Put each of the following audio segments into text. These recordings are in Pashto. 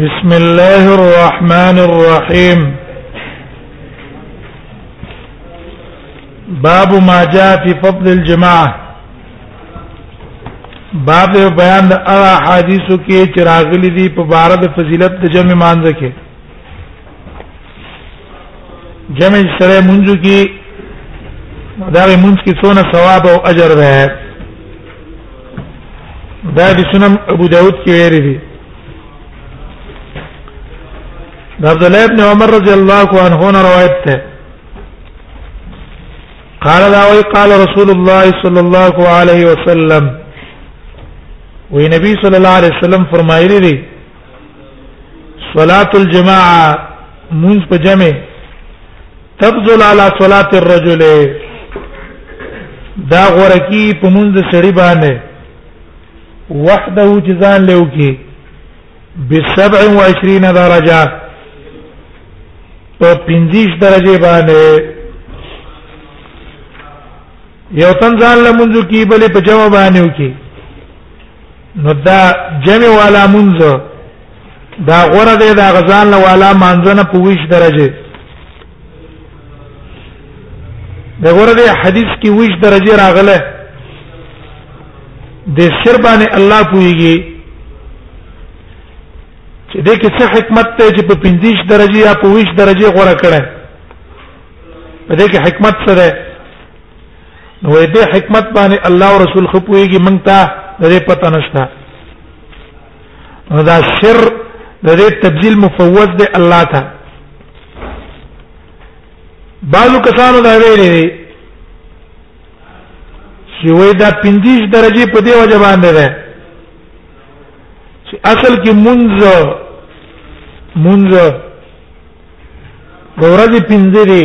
بسم الله الرحمن الرحيم باب ما جاء في فضل الجماعه باب د بیان د احادیثو کې چې راغلي دي په بار د فضیلت د جمع مانځ کې جمع سره مونږ کې دا مونږ کې څونه ثواب او اجر ده دا د سنن ابو داود کې ویل دي د عبد الله ابن عمر رضی الله عنه نه روایت ده قال دا وی قال رسول الله صلی الله علیه وسلم وی نبی صلی الله علیه وسلم فرمایلی دی صلاه الجماعه مونږ په جمع تبذل على صلاه الرجل دا غورکی په مونږ سړي باندې وحده جزان له وکي ب 27 درجه په 50 درجه باندې یو تن ځان له مونږ کی بلې په جواب باندې وکي نو دا جمع والا منځ دا غره دی دا غزان له والا مانځنه په ویش درجه دا غره دی حدیث کې ویش درجه راغله د سر باندې الله پويږي چې دې کې څه حکمت ته چې په 25 درجه یا په 20 درجه غوړه کړه په دې کې حکمت سره نو دې حکمت باندې الله او رسول خپويږي مونږ ته دې پته نشته نو دا سر د دې تبذیل مفوض دی الله ته بعضو کسانو دا ویلي چې وای دا 50 درجه په دې وجه باندې ده چې اصل کې منځ منځ ورځې 15 دی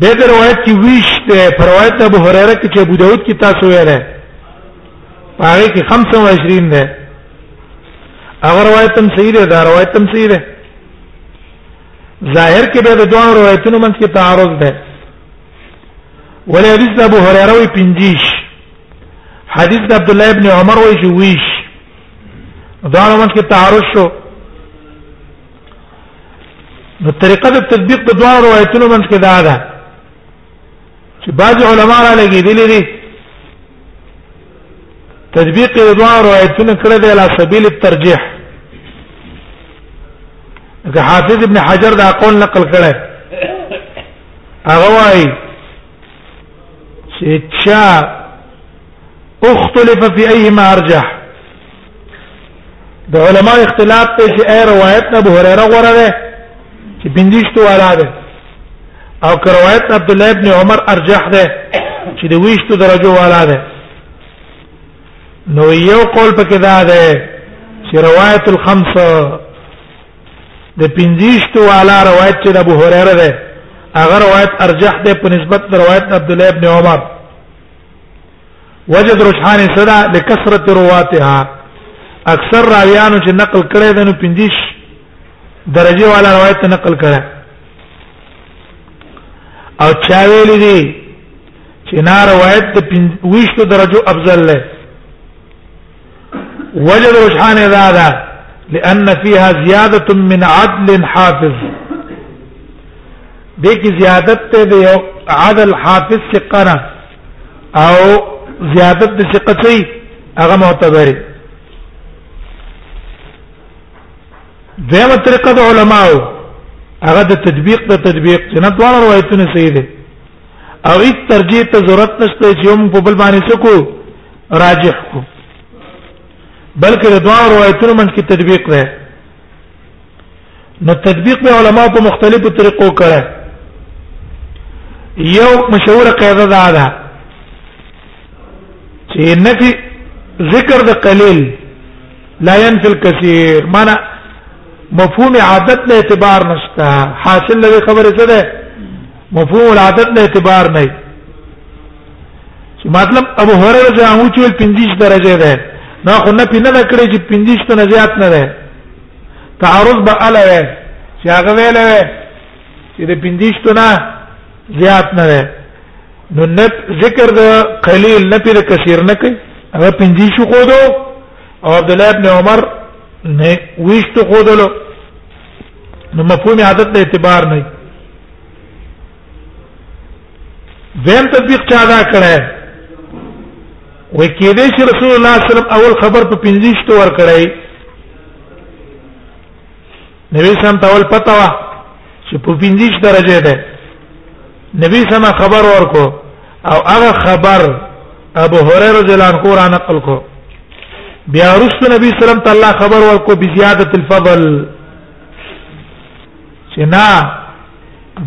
به د روایت کې ویش ته پر روایت ابو هريره کې چې ابو داود کې تاسو ویره هغه کې 25 ده هغه روایت هم صحیح ده دا روایت هم صحیح ده ظاهر کې به د دوه روایتونو منځ کې تعارض ده ولې حدیث ابو هريره وی 50 حدیث د عبد الله ابن عمر وی چې ویش دا منځ کې تعارض شو نو طریقه د تطبیق د دوه روایتونو منځ کې دا ده چې بعض علما را لګیدلې دي تطبیق د دوه روایتونو کړه دی لا سبیل الترجیح که حافظ ابن حجر دا قول نقل کړه هغه وايي چې چا اختلف في ايهما ارجح د علماء اختلاف ته چې اي روایت ابو هريره غوړه ده چې بندیشت والا ده او که روایت عبد الله ابن عمر ارجح ده چې د ویشتو درجه والا ده نو یو قول پکې دا ده چې روایت الخمسه د پنځیشتو والا روایت چې د ابو هريره ده هغه روایت ارجح ده په نسبت روایت عبد الله ابن عمر وجد رجحان صدا لکثرت رواتها اکثر راویانو چې نقل کړي دنو 50 درجه والا روایت نقل کړي او چا ویل دي چې نا روایت د 20 درجه افضل له وجد رجحان اذا ده لان فيها زياده من عدل حافظ دې کې زیادت ته د یو عدل حافظ ثقه او زیادت د ثقه سي هغه معتبر دیمه طریقه د علماو هغه د تطبیق د تطبیق چې نه ټول روایتونه صحیح دي او هیڅ ترجیح ته ضرورت نشته چې هم په بل باندې سکو راجح کو بلکې د دوه روایتونو منځ کې تطبیق ده نو تطبیق به علما په مختلفو طریقو کړه یو مشهور قاعده ده ده چې نفي ذکر د قلیل لا ينفي الكثير معنا مفهوم عادت له اعتبار نشته حاصل له خبره څه ده مفهوم العادت له اعتبار نه چې مطلب ابو هريره چې هغه چې 50 درجه ده نه خو نه پینه کړې چې 50 ته زیات نه ده تعارض به اله وي چې هغه ویل وي چې د 50 ته نه زیات نه ده نو نه ذکر د قلیل نه پیر کثیر نه کوي هغه 50 شو خو دو او عبد الله ابن عمر نه ویشت خو دلو نو مفهوم عادت له اعتبار نه دیم تطبیق چا دا کړه وې کې دې چې رسول الله صلی الله علیه وسلم اول خبر په 25 تو ور کړی نبی سم تاول پتا وا چې په 25 درجه ده نبی سم خبر ورکو او هغه خبر ابو هريره رضی الله عنه را نقل کو بیا رسول نبی صلی الله علیه وسلم تعالی خبر ورکو بزیادت الفضل چې نه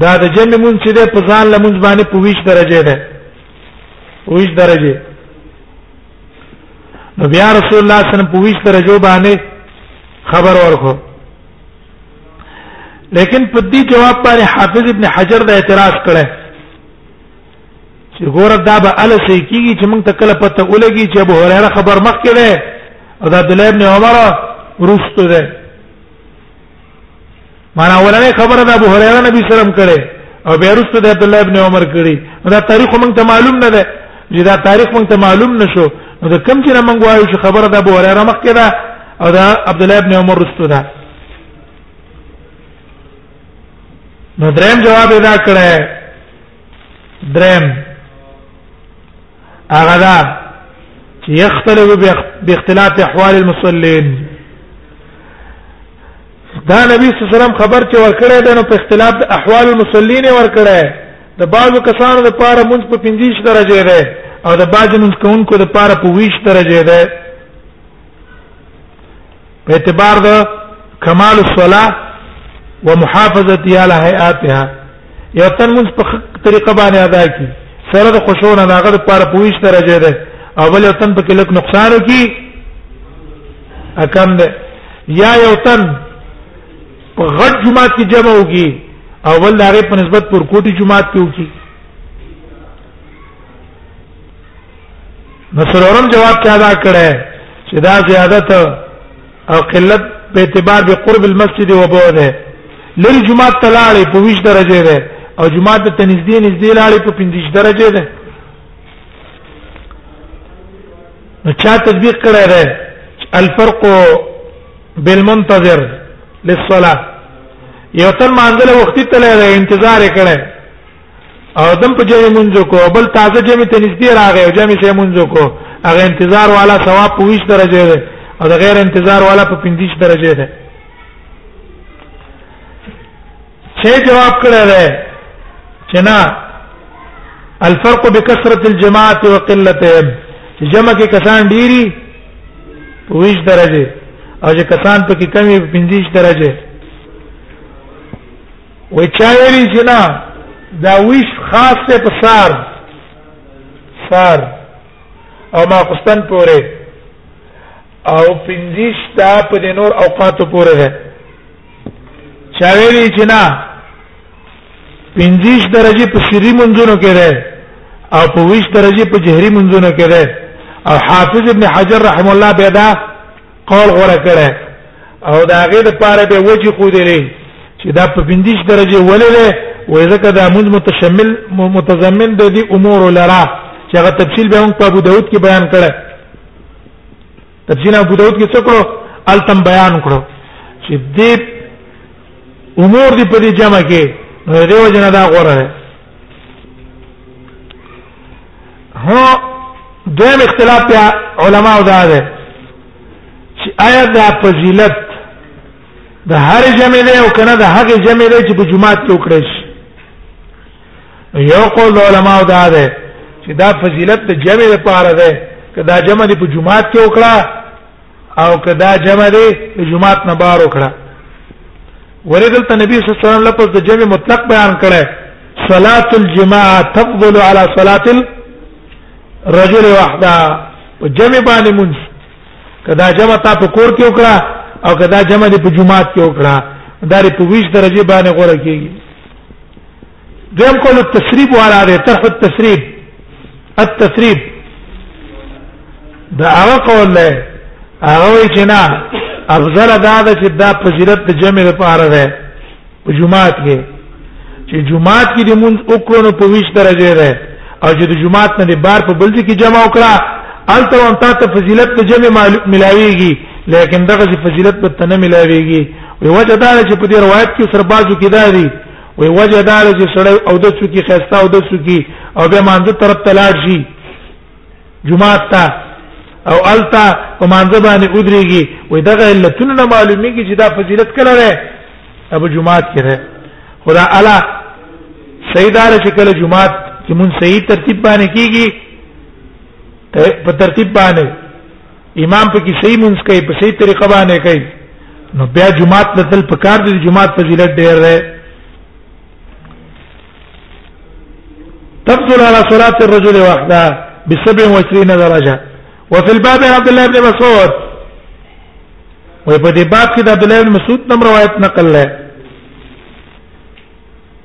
دا د جمع مون چې ده په ځان لمونځ باندې په ویش درجه ده ویش درجه نو بیا رسول الله صلی الله علیه وسلم په ویش درجه باندې خبر ورکو لیکن په دې جواب باندې حافظ ابن حجر دا اعتراض کړی چې ګوره دا به ال سې کیږي چې موږ تکله پته ولګي چې ابو هريره خبر مخ کړي او دا عبد الله ابن عمر ورسته ده معنا ولنه خبره ده ابو هريره نبی صلی الله علیه وسلم کړي او بیا رسته د عبد الله ابن عمر کړي دا تاریخ مونږ ته معلوم نه ده چې دا تاریخ مونږ ته معلوم نشو نو د کم چې مونږ وایو چې خبره ده ابو هريره مخ کړه او دا عبد الله ابن عمر رسته ده نو دریم جواب ادا کړه دریم هغه دا چې يختلف باختلاف احوال المصلين دا نبی صلی الله علیه وسلم خبر چې ورکړی دا نو په اختلاف د احوال المصلين ورکړی د بعضو کسانو د پاره مونږ په 50 درجه ده او د بعضو مونږ کوونکو د پاره په 20 درجه ده په اعتبار د کمال الصلاه ومحافظتها على هيئاتها یو تن موږ په طریقه باندې ادا کی سره د خشوع نه هغه لپاره پوښ درجه ده او بل یو تن په کې لک نقصان کی اکم ده یا یو تن په غټ جماعت کې جمع وږي او بل هغه په نسبت پر کوټي جماعت کې وږي نو سرورم جواب کې ادا کړه چې دا زیادت او قلت په اعتبار به قرب المسجد و بعده لری جمعه تلاړې په 20 درجه ده او جمعه ته نږدې نږدې لاړې په 15 درجه ده نو چا تطبیق کړی دی الفرق بالمنتظر للصلاه یو تن مانځله وخت ته لري انتظار کړي او دم په جمع منځ کو بل تازه جمع ته نږدې راغی او جمع شې منځ کو هغه انتظار والا ثواب په 20 درجه ده او د غیر انتظار والا په 15 درجه ده چې جواب کړی دی چې نه الفرق بكثرة الجماعة وقلتهم جمع کې کسان ډيري په 20 درجه او چې کسان په کې کمی په 15 درجه و چا ویلی چې نه دا ویش خاص ته په سار سار او ما قستان پورې او پنځیش تا په نور اوقات پورې ده چا ویلی چې نه پنځیش درجه په سری منځونو کې ده او په ویش درجه په جهري منځونو کې ده او حافظ ابن حجر رحم الله بيدا قول غره کړه او دا غي د پاره به وجه خو دې چې دا په بندیش درجه ولې ده وې ځکه دا موږ متشمل متضمن د دې امور لرا چې هغه تفصیل به موږ په ابو داود کې بیان کړه تفصیل ابو داود کې څه کړو التم بیان کړو چې دې امور دې په دې جمع کې نو دې وجنه دا غوړه هو دویم اختلاف بیا علما او دا ده چې آیا دا فضیلت د هر جمع دی او کنه د هغه جمع دی چې په جمعات کې وکړي شي یو قول علما او دا ده چې دا فضیلت د جمع لپاره ده کدا جمع دی په جمعات کې وکړه او کدا جمع دی جمعات نه بار وکړه ورېدل ته نبی صلی الله علیه وسلم لپس د جمع مطلق بیان کړه صلاه الجماعه تفضل على صلاه الرجل وحده جمع باندې مونږ کدا جمع تا په کور کې وکړه او کدا جمع دې په جمعات کې وکړه دا لري په ویش درجه باندې غوړه کیږي دویم قول التسریب والا دی طرح التسریب التسریب دا هغه قول دی هغه وی چې نه افضل دا ده چې دا فضیلت د جمع لپاره ده په جمعات کې چې جمعات کې د مونږ وکړو نو په ویش درجه ده او چې د جمعات نه بار په بل کې جمع وکړه الته وان ته فضیلت د جمع ملاويږي لیکن دغه فضیلت په تنه ملاويږي وجه دا چې په دې روایت کې سربازو کې دا دي وی وجه دار چې سړی او د څوکي خسته او د څوکي او به مانځه طرف تلاړ شي جمعه تا او التا په مانځه باندې ودرېږي وی دغه علتونه نه معلومیږي چې دا فضیلت کله ده ابو جمعه کې ده خدا الا سیدار چې کله جمعه کې مون صحیح ترتیب باندې کیږي په ترتیب باندې امام په کې صحیح مونږ کوي په صحیح طریقه باندې کوي نو بیا جمعه ته تل په کار دي جمعه فضیلت ډیر ده تفضل على صلاه الرجل وحده ب 27 درجه وفي الباب عبد الله بن مسعود وي په دې باب کې د عبد الله بن مسعود نم روایت نقل لري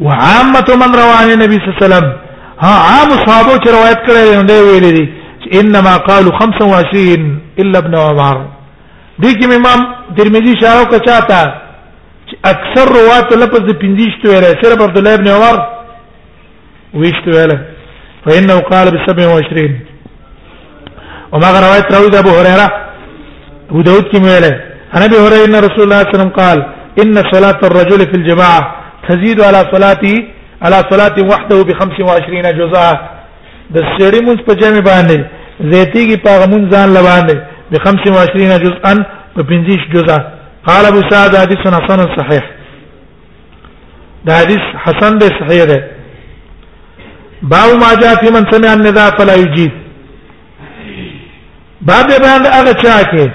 وعامه من روانه نبی صلی الله علیه وسلم ها عام صحابه چې روایت کړی دی دی ویل دي انما قالوا 25 الا ابن عمر دي کې امام ترمذی شاو کا چاته اکثر روات لفظ د 25 تو ویل صرف عبد الله ابن عمر ویشت ویل فانه قال ب 27 او ما روایت راوي د ابو هريره ابو داود کې ویله انا ابي هريره ان رسول الله صلى الله عليه وسلم قال ان صلاه الرجل في الجماعه تزيد على صلاته على صلاه وحده ب 25 جزءا د سړي مونږ په جامع باندې زيتيږي په مونږ ځان لباندې ب 25 جزءا په 25 جزءا قال ابو سعد حديث حسن صحيح دا حدیث حسن دی صحیح دی باب ما جاء في من سمع النداء فلا يجيب باب بیان هغه چا کې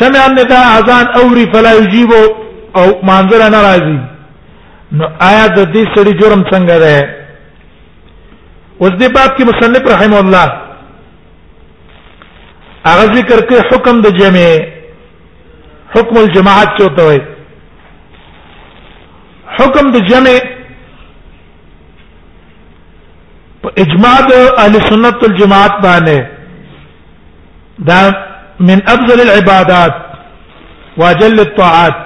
سمع النداء اذان اوري فلا يجيب او منظر نه راځي نو آیا د دې سړي جرم څنګه ده اوس دې باب کې مصنف رحم الله هغه ذکر کې حکم د جمع حکم الجماعت چوته وي حکم د جمع په اجماع د اهل سنت والجماعت باندې دا من افضل العبادات واجل الطاعات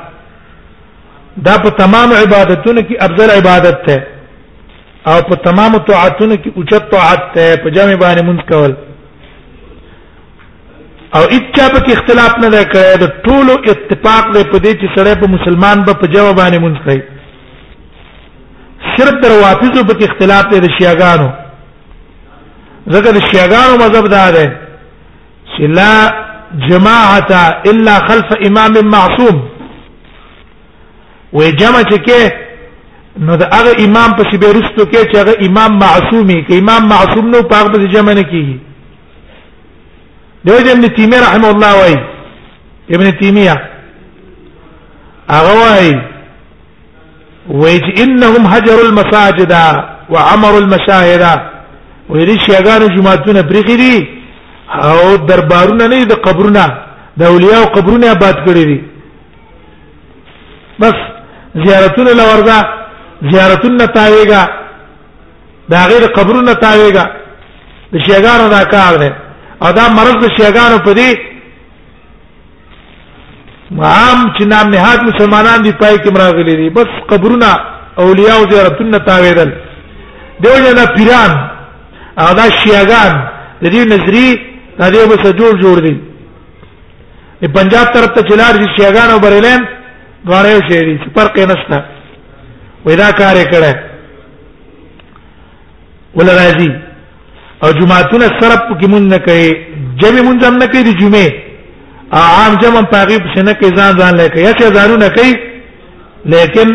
دا په تمام عبادتونو کې افضل عبادت ده او په تمام طاعتونو کې اوچت طاعت ده په جمع باندې منځ کول او اچا په کې اختلاف نه دی کړی د ټولو اتفاق دی په دې چې سړی په مسلمان به په جواب باندې مونږ کوي صرف در وافضو په کې اختلاف دی د شیعاګانو ځکه د شیعاګانو مذهب دا دی چې لا جماعت الا خلف امام معصوم وې جمع چې کې نو دا هغه امام په سیبه رستو کې چې هغه امام معصومي کې امام معصوم نو پاک به جمع نه کیږي دیو جن ابن تیمیه رحمه الله وای ابن تیمیه هغه وای وای چې انهم هجر المساجد وعمر المشاهد ویل شیګان جمعهتون برخی دي او دربارونه نه دي قبرونه د اولیاء او قبرونه آباد کړی دي بس زیارتونه لورځه زیارتونه تاویګه دا غیر قبرونه تاویګا د شیګانو دا کار دی او دا مرض د شیګانو په دی عام چې نام نهاد مسلمانان دی پای کې مراغلي دي بس قبرونه اولیاء او زیارتونه تاویدل دیو جنا پیران او دا شیګان د دې نظری د دې په سجور جوړ دي د پنجاب طرف ته چلار دي شیګان او بریلین دواړه شي فرق نشته ودا کار کړه ولا راځي او جمعهتون سره پکې مونږ نه کوي جمع مونږ هم نه کوي د جمعه عام جمع پاغي په نه کې ځان ځان لکه یا چې ځانو نه کوي لیکن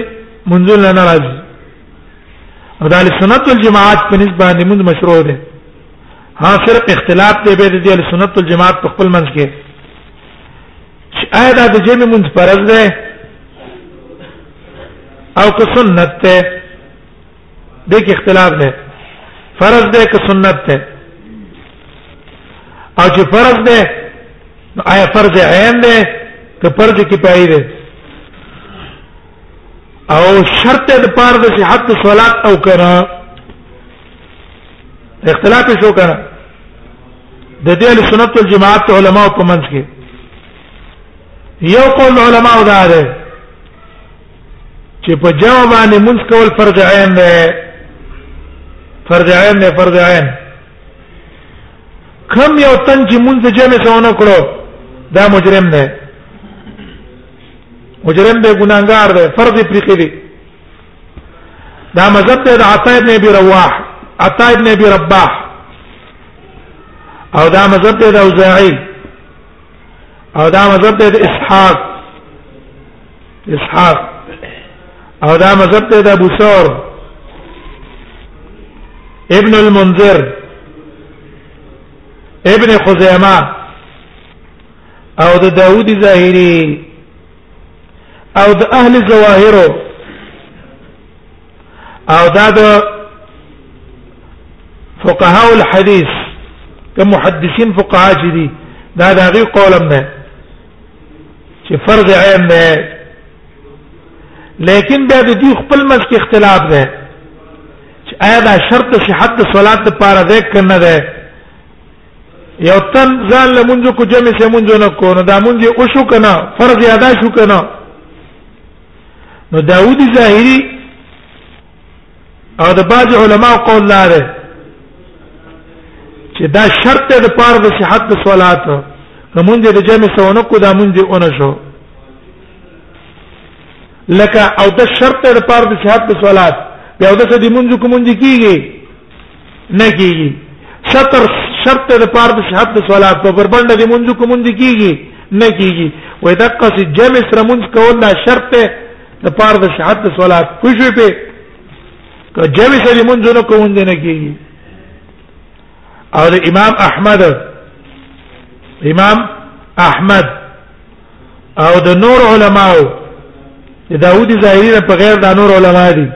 منزل نه ناراض او د سنت والجماعت په نسبت باندې موږ مشروع دي ها صرف اختلاف دی به د سنت والجماعت په خپل منځ کې چې آیا د جمع منځ فرض ده او که سنت ته د کې اختلاف نه فرض ده که سنت ده او چې فرض ده آیا فرض عین ده که فرض کفایي ده او شرط د پار د صحت صلات او کرا اختلاف شو کرا د دې له سنت والجماعت علماء په منځ کې یو قول علماء دا ده چې په جمع باندې منځ کول فرض عین دی فرض عین دی فرض عین کم یو تن چې منځ جمع څونه کړو دا مجرم دی مجرم دی ګناګار دی فرض پرې دی دا مذهب دی د عطا ابن ابي رواح عطا ابن ابي رباح او دا مذهب دی د اوزاعي او دا مذهب د اسحاق اسحاق او دا مذهب د ابو ثور ابن المنذر ابن خزیمه او د داوود ظاهری او د اهل ظواهرو او دا د فقهاء الحديث کوم محدثین فقها چې دي دا د هغه قولم نه چې فرض عین نه لیکن بیا د دې خپل مس کې اختلاف ده چې آیا دا شرط صحت د صلات لپاره ده کنه ده یو تن ځان لمونځ کو جمع سه مونږ نه کو نو دا مونږ او شو کنه فرض ادا شو کنه نو داوود ظاهری او د بعض علما قول لاره چې دا شرط د پاره د صحت د صلات کومون د جمع سونه کو دا مونږ دی اون شو لکه او د شرط د پاره د صحت د صلات بیا د سدي مونږ کومون دی کیږي نه کیږي ستر شرط د پاره د صحت د صلات په بربند د منځ کو منځ کیږي نه کیږي وې دقه چې جمع سره منځ کول دا شرط د پاره د صحت د صلات پښې په که جمع سره منځ نه کوون دي نه کیږي او امام احمد امام احمد او د نور علماو د داوود ظاهری نه په غیر د نور علما دي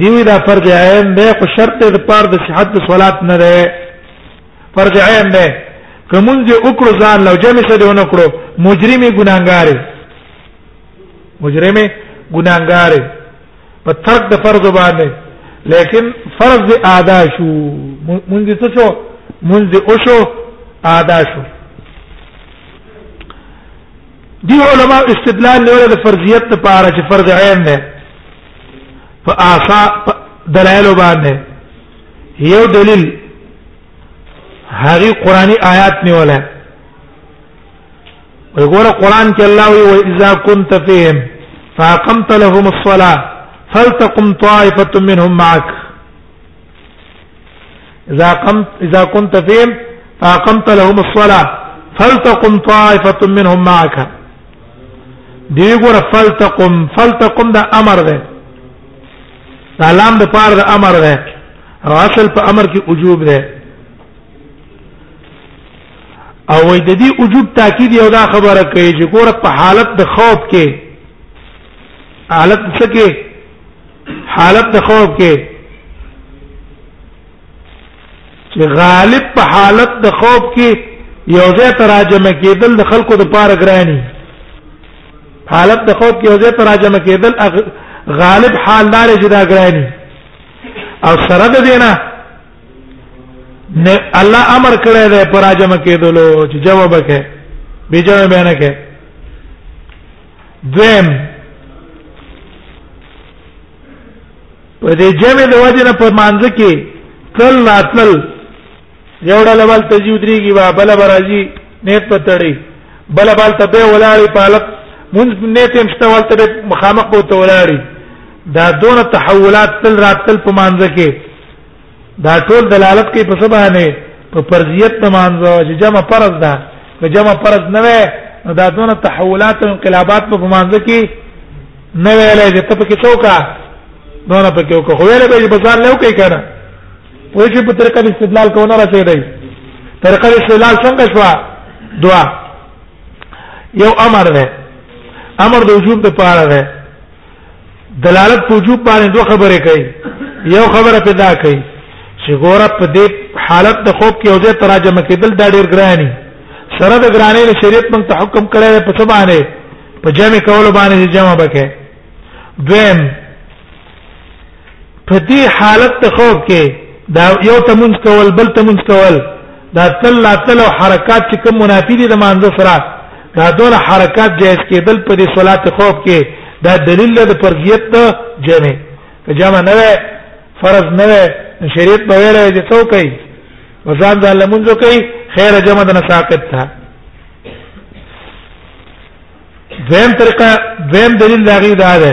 دیوی دا فرض عین دی خو شرط د پاره د صحت د صلات نه دی فرض عین دی کومون دې وکړو ځان لو جمع څه دی ونکړو مجرمي ګناګار مجرمي ګناګار په ترک د فرض باندې لیکن فرض ادا شو مونږ څه شو مونږ او شو ادا شو دی علماء استدلال نیول د فرضیت لپاره چې فرض عین نه فآسا دلایل باندې یو دلیل هغه قرآنی آیات نیول وي ګوره قرآن کې الله وی و اذا كنت فيهم فاقمت لهم الصلاه فلتقم طائفه منهم معك اذا قمت اذا كنت فيهم فاقمت لهم الصلاه فلتقم طائفه منهم معك دی ګور فلتقم فلتقم دا امر ده دا لام د پار د امر ده او اصل په امر کې وجوب ده او وې د دې وجوب تاکید یو دا خبره کوي چې ګور په حالت د خوف کې حالت څه کې حالت د خوف کې چې غالب په حالت د خوف کې یو ځای تراجمه کېدل د خلکو د پاره ګرانی حالت د خوف کې یو ځای تراجمه کېدل غالب حال دار چې دا ګرانی او سره د دینه الله امر کړی دی پراجمه کېدلو چې جواب وکړي بیجمه بیان کړي دویم په دې جمع د وجه نه په مانځ کې تل راتل یو ډول بل تجیو دريږي وا بل برازي نیت پتړي بل بل ته به ولاړی پالک مونږ نیت هم شته ولته به مخامخ وته ولاړی دا دون تحولات تل راتل په مانځ کې دا ټول دلالت کوي په سبا نه په فرضیت د مانځو چې جمع فرض ده که جمع فرض نه وي نو دا دونه تحولات او انقلابات په مانځ کې نه ویلې چې ته پکې څوکا دونه پکې وکړه خو ویلې به بازار له کوي کنه وای چې په طریقه استدلال کوونه راځي طریقه استدلال څنګه شو دعا یو امر ده امر د وجوب د پاره ده دلالت په وجوب باندې دوه خبرې کوي یو خبره پیدا کوي چې ګوره په دې حالت د خوب کې اوځه تراجمه کېدل دا ډېر ګراني سره د ګرانې له شریعت موږ ته حکم کړی په څه باندې په جمع کول باندې جمع بکې دویم په دې حالت ته خوف کې دا یو تمنځ کول بل تمنځ کول دا تل تل حرکات چې کوم منافی دي د مانزه سره دا ډول حرکات جائز کېدل په دې صلات خوف کې دا دلیل د فرضیت ته جمع جمع نه وي فرض نه وي شریعت به ویل چې څو کوي وزان ځان لمونځ کوي خیر جمع د نساقت ته دویم طریقه دویم دلیل لاغي دا ده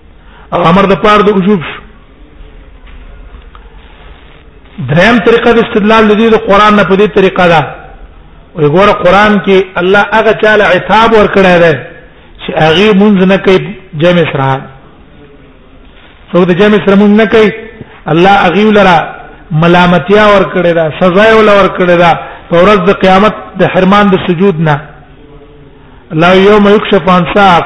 او امر د پاره د وجوب شو دریم طریقه د استدلال لدی د قران نه په دې طریقه ده وي ګوره قران کې الله هغه چاله عتاب ورکړی دی چې هغه مونږ نه کوي جمع سره څو د جمع سره مونږ نه کوي الله هغه لرا ملامتیا ورکړی دا سزا یې ول ورکړی دا په ورځ د قیامت د حرمان د سجود نه لا یوم یکشف عن ساق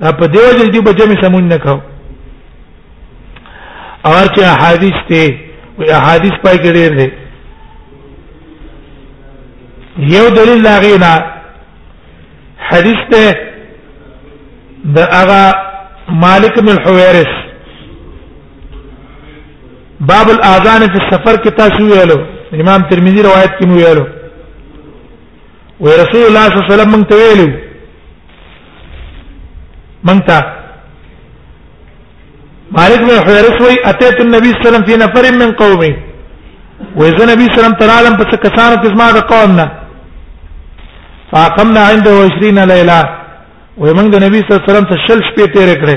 دا په دیو جن دی بجمه سمون نه کاو اور چې احادیث ته وی احادیث پای کې ډېر دي یو دلیل لاغینا حدیث ته د اغا مالک بن حویرث باب الاذان فی السفر کې تاسو ویلو امام ترمذی روایت کې ویلو ورسول الله صلی الله علیه وسلم مونږ ته ویلو منتا مالک بن حویرس وی اتیت النبی صلی الله علیه وسلم فی نفر من قومه وإذا النبي صلى الله عليه وسلم تعالى پس کسانو کې زما د قوم نه فاقمنا عنده 20 ليله ومن د نبی صلی الله علیه وسلم ته شل شپې تیر کړې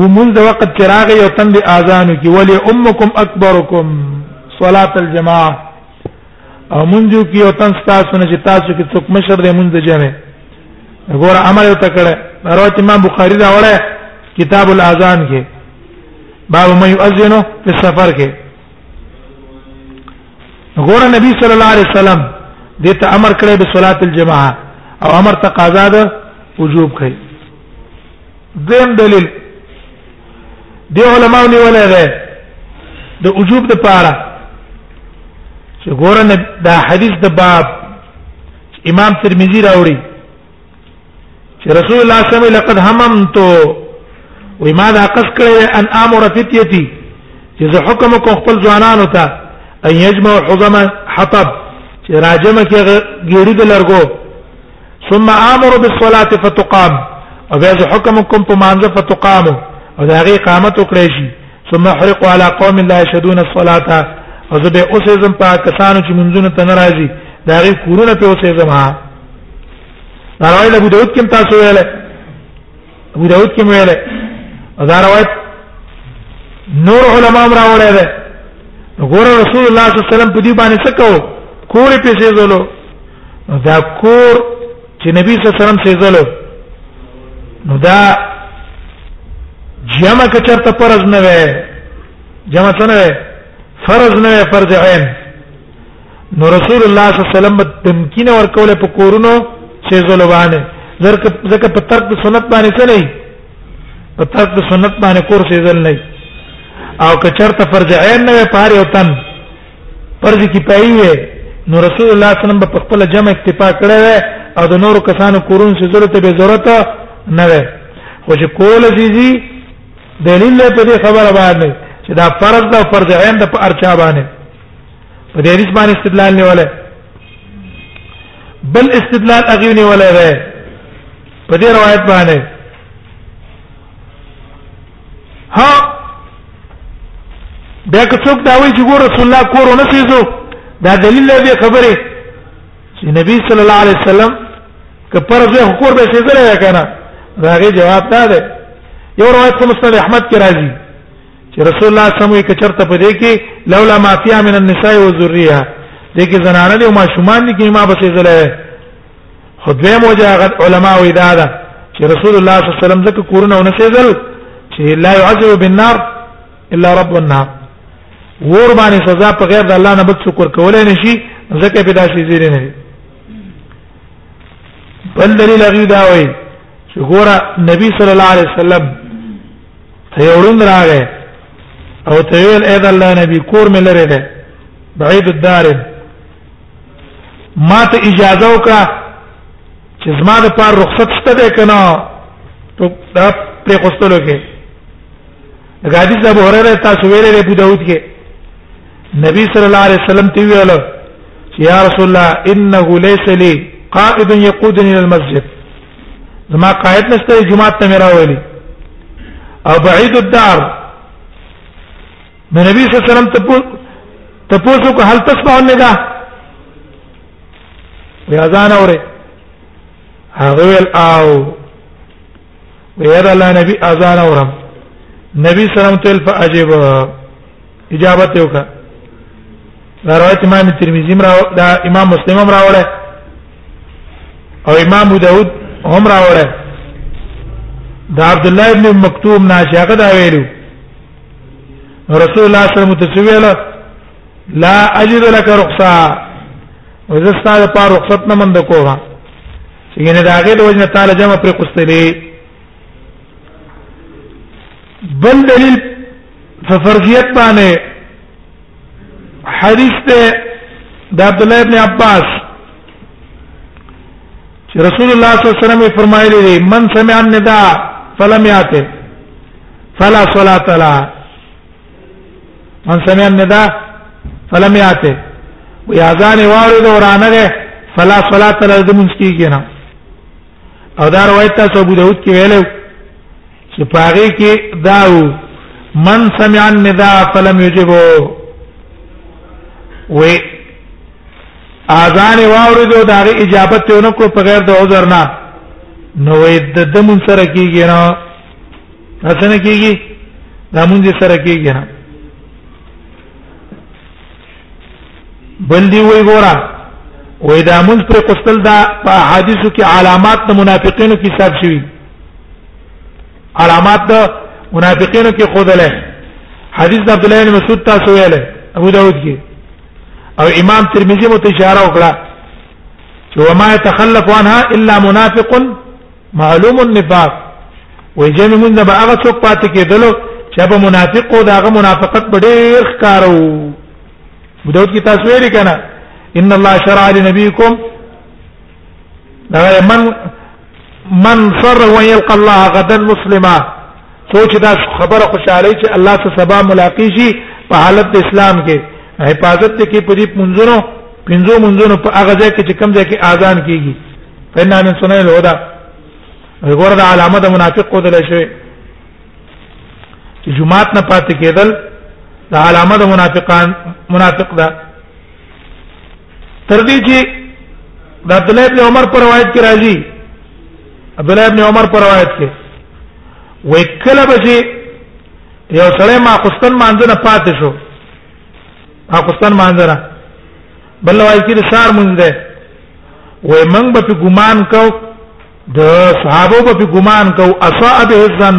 ومن د وخت کې راغی او تند اذان کې ولی امکم اکبرکم صلاه الجماعه او منځو کې او تند تاسو نه چې تاسو کې څوک مشر دی منځ جمع غور عمل یو تکړه روایت امام بخاری دا وړه کتاب الاذان کې باب مې یؤذنو په سفر کې غور نبی صلی الله علیه وسلم دې ته امر کړی به صلات الجماعه او امر تقاضا ده وجوب کوي دویم دلیل دی علماء نیولای دی د وجوب د پاره چې ګورن دا حدیث د باب امام ترمذی راوړي چې رسول الله صلی الله علیه وسلم لقد هممت و ما دا قص کړی ان امر فتیتی چې زه حکم کوم خپل ځوانانو ته ان یجمع حزم حطب چې راجمه کې غیری د لرګو ثم امر بالصلاه فتقام او بیا حکم کوم په مانځه فتقام او دا غي قامت وکړي شي ثم احرق على قوم لا يشهدون الصلاه او زه به اوسې زم په کسانو چې منځونه ته ناراضي دا غي کورونه په اوسې زم ها راوي له بده وکم تاسو ویل ابو داود کې ویل دا روایت نور علما راوړی دی ګور رسول الله صلی الله علیه وسلم په دې باندې څه کو کور په څه زلو دا کور چې نبی صلی الله علیه وسلم څه زلو نو دا جمع کچرته فرض نه وي جمع څه نه وي فرض نه وي فرض عین نو رسول الله صلی الله علیه وسلم تمکین ورکول په کورونو چې زلوانه زرکه زکه په ترک سنت باندې څه نه په ترک سنت باندې کور څه ځل نه او که چرته فرض عین نه پاره او تن فرض کی پای وي نو رسول الله صلی الله علیه وسلم په خپل جمع اکتفا کړی او د نورو کسانو کورون څه ضرورت به ضرورت نه وي خو چې کول زیزي دلیل په دې خبره باندې چې دا فرض ده فرض عین ده په ارچا باندې په دې حدیث باندې استدلال نه ولا بل استدلال اغي نه ولا ده په دې روایت باندې ها بیا که څوک دا وایي چې ګور رسول الله کور نه سيزو دا دلیل دی خبره چې نبی صلی الله علیه وسلم که پر ځای کور به سيزره کنه دا غي جواب ده یو روایت مسند احمد کې راځي چې رسول الله صلی الله علیه وسلم کې چرته په دې کې لولا ما فيها من النساء والذريه دې کې زنانه دي او ماشومان دي کې ما بسې زله خو دوی موجه علما وې دا ده چې رسول الله صلی الله علیه وسلم ځکه کورونه ونه سېزل چې لا يعذب بالنار الا رب النار ور باندې سزا په غیر د الله نه بد شکر کولای نشي ځکه په داسې زیری نه بل دلیل هغه دا وایي چې ګوره نبی صلی الله علیه وسلم یو ړوند راغی او ته ویل اې د الله نبی کور مې لره ده بعید الدار ما ته اجازه وکړه چې زما د پار رخصت شته ده کنه ته دا پرې کوستلو کې د حدیث ابو هريره تاسو ویلې ابو داود کې نبی صلی الله علیه وسلم ته ویل چې یا رسول الله انه ليس لي قائد يقودني الى المسجد زما قائد نشته جمعه ته میرا ویلي او بعید الدار نو نبی صلی الله علیه وسلم ته پوښتنه کو هل تسمع النداء وی اذان اوره هغه ول او ویرا نبی اذان اورم نبی صلی الله علیه وسلم ته فاجب اجابت یو کا دا روایت امام ترمذی را دا امام مسلم هم راوړی او امام ابو داود هم راوړی دا عبد الله ابن مکتوم ناشاغه دا ویلو رسول الله صلی الله علیه وسلم تسویل لا اجد لك رخصه وزستا د پاره رخصت نه مند کوه چې ګنه دا غیر وجنه تعالی جمع پر قستلی بل دلیل په فرضیت باندې حدیث ته د عبد الله ابن عباس چې رسول الله صلی الله علیه وسلم فرمایلی دی من سمع النداء فلم یاته فلا صلاه له من سمع النداء فلم یاته وی اذان وارد ورانه ده فلا صلاه له دمن کیږي نه او دا روایت تاسو ابو داود کې ویلو چې پاره کې داو من سمع النداء فلم يجبه و اذان واوریدو دا غي اجابت ته نکو په غیر د عذر نه نو د دمون سره کیږي نه اسنه کیږي دا مونږ سره کیږي نه بل دی وی ګورا وې دا مونږ پر قستل دا په حدیثو کې علامات د منافقینو کې ثابت شوی علامات د منافقینو کې خودله حدیث د عبد الله بن مسعود تاسو ویل ابو داود کې او امام ترمذی مو اشاره وکړه چې وما يتخلف عنها الا منافق معلوم النفاق وجمع من ذا هغه څوک پاتې کېدل چې به منافق او داغه منافقت په ډېر ښکارو ابو داود کې تاسو ویل کنه ان الله شرع لنبيكم دا من من سر و يلقى الله غدا مسلما سوچ دا خبره خوشاله چې الله سره سبا ملاقات شي په حالت اسلام کې حفاظت کې په دې منځونو پنځو منځونو په هغه ځای کې چې کم ځای کې اذان کیږي فإن من سنن الهدى وګوره دا علامه د منافق کول شي چې جمعات نه پاتې کېدل دا علامه د منافقان منافق ده تر دې چې د عبد الله ابن عمر پر روایت کې راځي عبد الله ابن عمر پر روایت کې وکله بچي یو سړی ما قسطن مانځنه پاتې شو ما قسطن مانځنه بل وایي چې سار مونږ ده وې مونږ به ګمان کو د صحابه به ګمان کو اصحاب الزن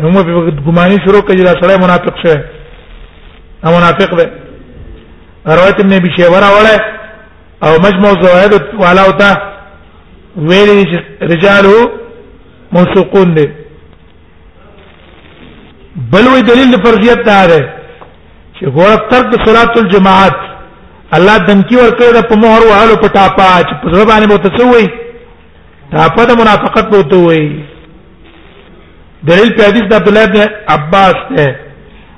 نو موږ په ګماني شروع کړي دا سړی منافق شه دا منافق دی روایت ابن ابي شيبه راوړی او مجموع زوائد والا وتا ویل رجاله موثقون دي بل وی دلیل فرضیت دا ده چې غوړ ترک صلات الجماعت الله دمکی ورکړه په مہر وهلو په ټاپا چې په ځبانه مو تسوي دا په د منافقت بوته وي دلیل په حدیث د عبد الله بن عباس ده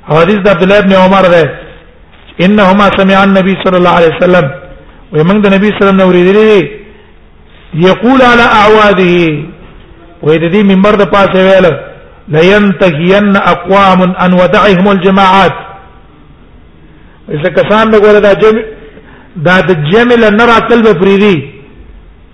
او حدیث د عبد الله بن عمر ده انهما سمع النبي صلى الله عليه وسلم ومن د نبی صلی الله علیه وسلم اوریدلی یقول على اعواده وې د دې منبر د پاسه ویل لینتهین اقوام ان ودعهم الجماعات اذا کسان دغه د جمع دا د جمع لنرا تل به فریدي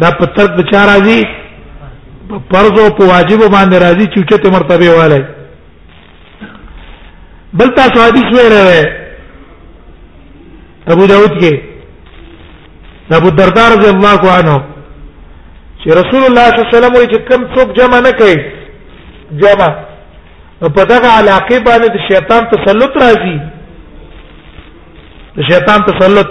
دا په ترک د چا راځي په فرض او په واجب باندې راځي چې چته مرتبه والي بل تاسو حدیث ویل دی ابو داود کې ابو الدرداء رضی الله عنه چې رسول الله صلی الله علیه وسلم وایي چې کم څوک جمع نه کوي جمع په دغه علاقه باندې د شیطان تسلط راځي د شیطان تسلط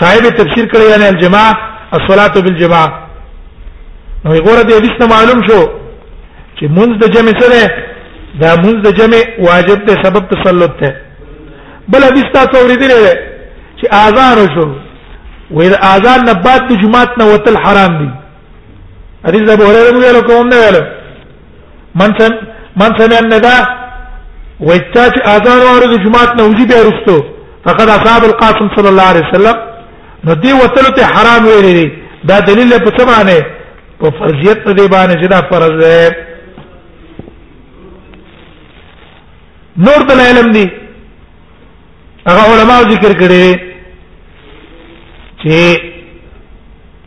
صاحب تفسیر کړی یعنی الجماع الصلاه بالجماع نو غوړه دې حدیث معلوم شو چې منځ د جمع سره دا منځ د جمع واجب ته سبب تسلط ته بل حدیث تاسو اوریدل چې اذان شو وې اذان نه بعد د جمعات نه وتل حرام دي حدیث ابو هريره ویلو کوم نه ویلو من سم من سمع النداء ويتاج اذان اورد جمعات نوزي به رستو فقد اصاب القاسم صلى الله عليه وسلم نو دی وتلو ته حرام ویری دا دلیل په څه باندې په فرضیت په دی باندې چې دا فرض ده نور دلایل هم دي هغه علما ذکر کړي چې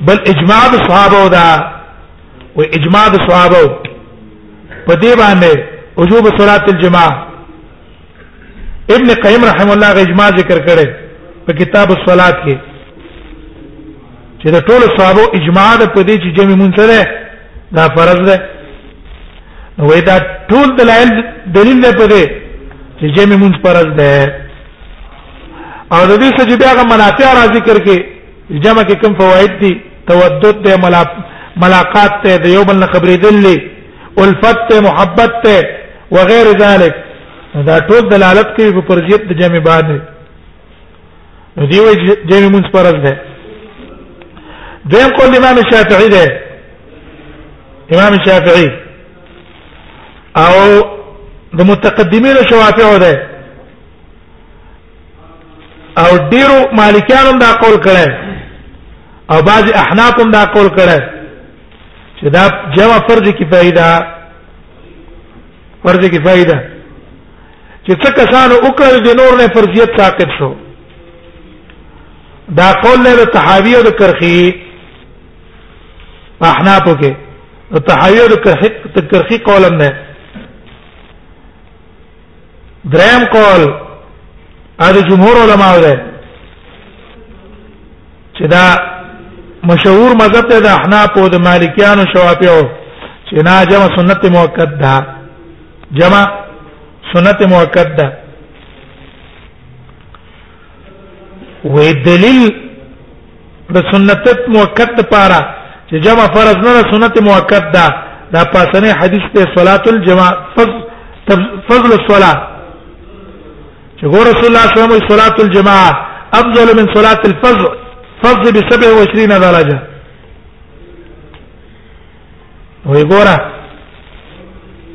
بل اجماع د صحابه دا و اجماع د صحابه په دې باندې وجوب صلات الجماع ابن قیم رحم الله غ اجماع ذکر کړي په کتاب الصلات کې چې د ټولو صحابه اجماع ده په دې چې جمع مونږ سره دا فرض ده نو دا ټول دلایل دلیل ده په دې چې جمع مونږ فرض ده او د دې سجدي هغه منافع را ذکر کې جمع کې کوم فواید دي تودد ته ملاقات ته د یو بل خبرې دلې الفت ته محبت ته وغیر ذلک دا ټول دلالت کوي په پرجیت د جمع باندې نو دی وی جمع مونږ پرز ده دیم قول امام شافعی ده امام شافعی او د متقدمین شوافیو ده او ډیرو مالکیانو دا قول کړي او بعض احناف هم دا قول کړي چې دا جواب فرض کفایه ده فرض کفایه ده چې څه کسانو وکړل د نور نه فرضیت ساقط شو دا قول له تحاوی او د کرخی احناف کې تحاوی او د کرخی قولم نه دریم قول ا د جمهور علما ده چې دا مشهور مذهب ته د احناف او د مالکیانو شوافیو چې نا جمع سنت موقت ده جمع سنت موقت ده وې دلیل د سنت موقت لپاره چې جمع فرض نه سنت موقت ده دا پاسنه حدیث ته صلات الجماع فضل الصلاه چې ګور رسول الله صلی الله علیه وسلم صلات الجماع افضل من صلات الفجر فضل ب 27 درجه وی ګوره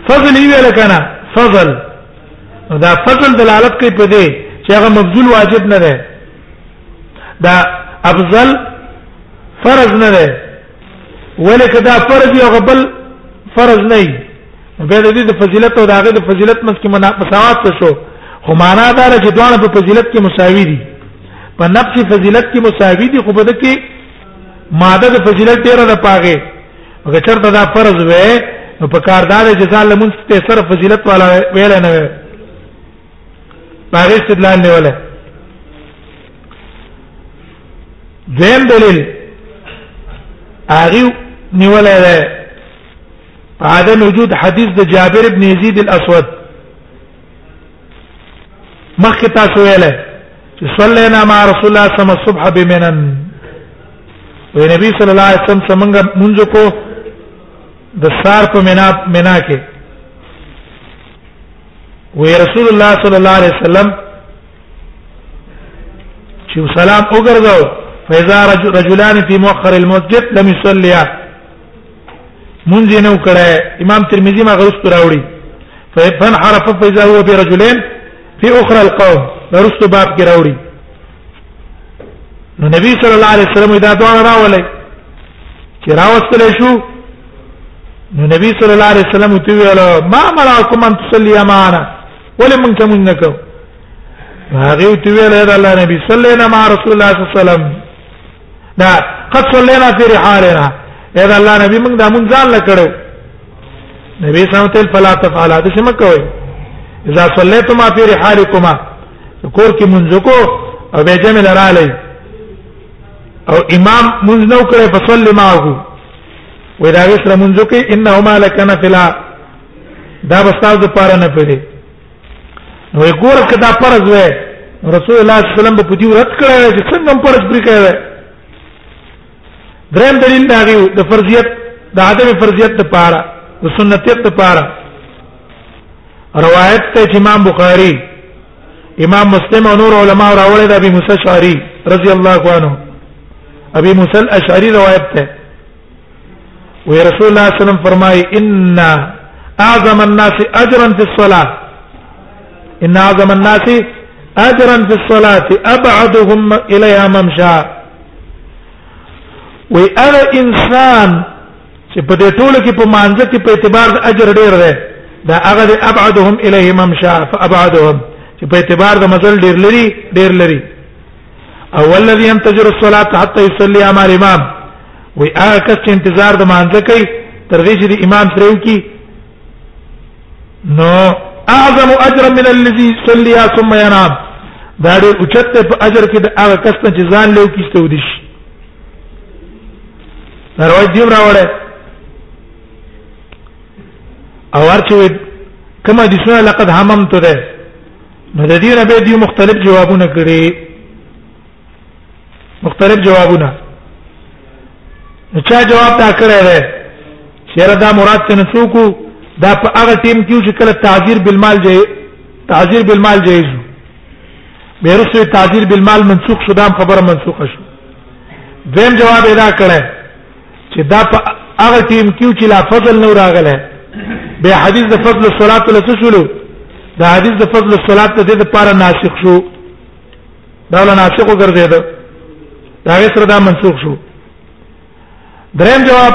فضل یې ویل کنه فضل دا فضل دلالت کوي په دې چې هغه مبذول واجب نه ده دا افضل فرض نه ده ولکه دا فرض یو غبل فرض نه دی به د دې د فضیلت او د هغه د فضیلت مس کې مساوات شو خو معنا دا چې دوه په فضیلت کې مساوي دي په نفس فضیلت کې مساوي دي خو بده کې ماده د فضیلت ډیره ده پاغه اگر چرته دا فرض وې نو په کار دا د جزاء لمن ته سر فضیلت والا ویل نه وي پاغه استدلال نه ولا دیم دلیل اغه نیولای ده عدم وجود حدیث د جابر ابن یزید الاسود مخکې تاسو ویل چې صلینا مع رسول الله صلی الله علیه وسلم الصبح بمنن وی نبی صلی الله علیه وسلم څنګه مونږ کو د سار په مینا مینا کې وی رسول الله صلی الله علیه وسلم چې سلام وګرځاو فإذا رجلان في مؤخر المسجد لم يصليا مونږ یې نو کړه امام ترمذی ما غوښ پر راوړي فن عرف فاذا هو برجلين في اخرى القوم درست باب کې راوړي نو نبی صلی الله علیه وسلم دا دعا راولې چې راوستل شو نو نبی صلی الله علیه وسلم ته ویل ما مراکم ان تصلي معنا ولې مونږ ته مونږ نه کو هغه ته ویل دا الله نبی صلی الله علیه وسلم رسول الله صلی الله علیه وسلم دا قد صلینا فی رحالنا اے دا الله نبی موږ دا مونږ ځان لکړو نبی صلی الله علیه وسلم فلا تفعل دا څه مکوئ اذا صلیتما فی رحالکما کور کې مونږ کو او به جمع لرالی او امام مونږ نو کړې فصلی معه وې دا وسره مونږ کې انهما لکنا فلا دا بستاو د پاره نه پېږي نو ګوره کدا فرض وې رسول الله صلی الله علیه وسلم په دې ورځ کړه چې څنګه فرض پرې کړه دریم دلیل دا دی د فرضیت د عدم فرضیت لپاره د سنتیت لپاره روایت ته امام بخاری امام مسلم او نور علما راوړل د ابي موسی شعری رضی الله عنه ابي موسی الاشعری روایت ته وی رسول الله صلی الله علیه وسلم فرمای ان اعظم الناس اجرا في الصلاه ان اعظم الناس اجرا في الصلاه ابعدهم اليها ممشى وی ار انسان چې په دې ټولو کې په مانځ کې په اعتبار د اجر ډیر دی دا هغه دی ابعدهم الیه ممشا فابعدهم چې په اعتبار د مزل ډیر لري ډیر لري او الذي ينتظر الصلاه حتى يصلي مع الامام وي هغه کس چې انتظار د مانځه کوي تر دې چې امام سره وکي نو اعظم اجرا من الذي صلي ثم ينام دا ډېر اوچت ته په اجر کې د هغه کس نه چې ځان له کیسته ودی شي روایت دی راوړل او ورچوي کما دي سنه لقد هممت ده نو د دې نه به دي مختلف جوابونه کړي مختلف جوابونه نو چا جواب دا کړی دی چیرې دا مراد څنګه څوک دا په هغه ټیم کې چې کله تعذير بالمال جاي تعذير بالمال جایز بیرسو تعذير بالمال منسوخ شو دا خبره منسوخه شو دیم جواب ادا کړه چې دا په هغه ټیم کې چې لا فضل نو راغله به حدیث د فضل الصلات له تسلو دا حدیث د فضل الصلات د دې لپاره ناسخ شو دا له ناسخ وګرځید دا غي سره دا منسوخ شو دریم جواب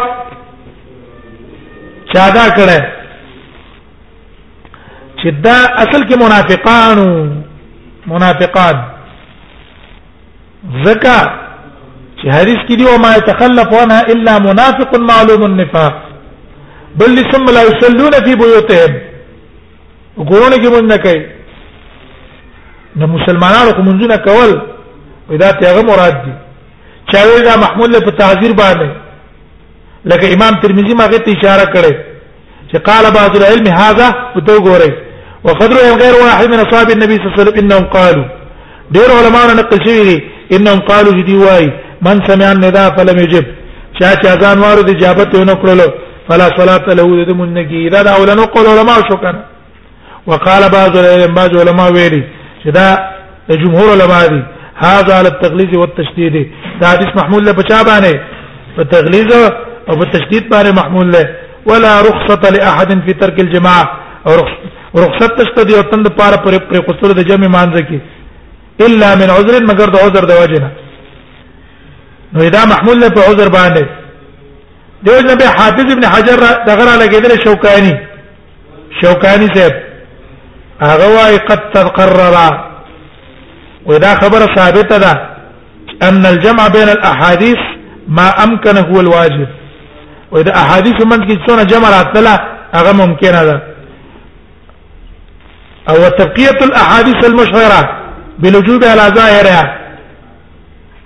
چا دا کړه چې دا اصل کې منافقانو منافقان زکا چې حدیث کې دی او ما يتخلف عنها الا منافق معلوم النفاق بل ثم لا يصلون في بيوتهم وګورونه کې مونږ نه کوي نو مسلمانانو کوم مونږ نه کول پیدا ته هغه مراد دي چا ویل دا محمود له تعذير باندې لکه امام ترمذي ماغه ته اشاره کړې چې قال بعض العلم هذا وته ګورئ وقدر غير واحد من اصحاب النبي صلى الله عليه وسلم انهم قالوا ډېر علماء نقل شوی دي انهم قالوا جدي واي من سمع النداء فلم يجب چا چې اذان وارو دي اجابت ونه کړلو فلا صلاه له د منګي دا اولنو قول علماء شو کنه وقال بعض العلماء بعض علماء ویلي چې دا جمهور علماء دي هذا على التغليظ والتشديد دا حدیث محمول له بچا باندې په تغلیظ او په تشدید باندې محمول له ولا رخصه لاحد في ترك الجماعه او رخصت تشته دی او تند پاره پر پر قصور د جمع مانځ کی الا من عذر مگر د عذر د وجنه نو دا محمول له په عذر باندې دیو جنبه حافظ ابن حجر دغه را لګیدل شوکانی شوکانی صاحب هغه وايي قد تقرر ودا خبره ثابته ده ان الجمع بين الاحاديث ما امكن هو الواجب واذا احاديث من کې څونه جمع راتله هغه ممکنه ده او تبقيه الاحاديث المشهره بالوجوب على ظاهرها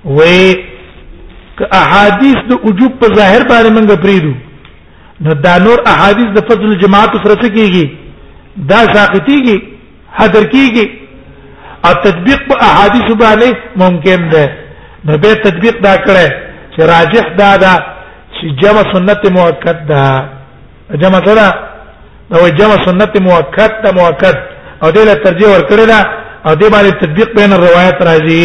وي احاديث د وجوب په ظاهر باندې موږ پریدو نو دا نور احادیث د فضل الجماعت سره څه کیږي دا ساقطيږي حاضر کیږي او تطبیق په احادیث باندې ممکن ده نو به تطبیق دا کړه چې راجح دا ده چې جمع سنت مؤکد ده جمع سره نو جمع سنت مؤکد ده مؤکد او دې له ترجیح ورکړه او دې باندې تطبیق بین الروایت راځي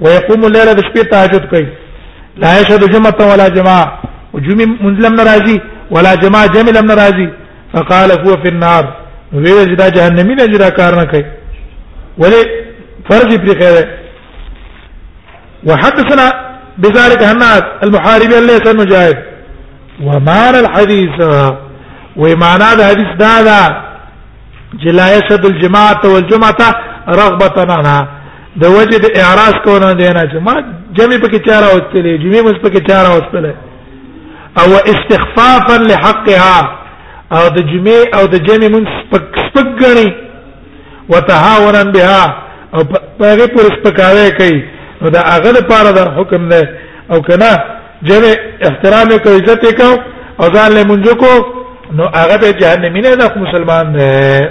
ويقوم الليل بشبي تهجد كي لا يشهد جمعة ولا جماعة وجمع منزلم نرازي ولا جماعة جمع لم نرازي فقال هو في النار ویل جدا جهنمی نه جدا کار نه کوي ولې فرض پرې کوي وحدثنا بذلك هناد المحاربي ليس مجاهد ومعنى الحديث ومعنى الحديث هذا جلا يشهد الجماعة والجمعة رغبة عنها د وجه د اعراض کونه دی نه چې ما جمع پکې چار اوستلې جمع مس پکې چار اوستلې او استخفافا لحقها او د جمع او د جمع من سپک سپک غني وتهاونا بها او هغه پر سپکاوي کوي نو دا هغه لپاره دا حکم دی او کنه جمع احترام کو عزت کو او ځان له منځ کو نو هغه به جهنمی نه ده مسلمان ده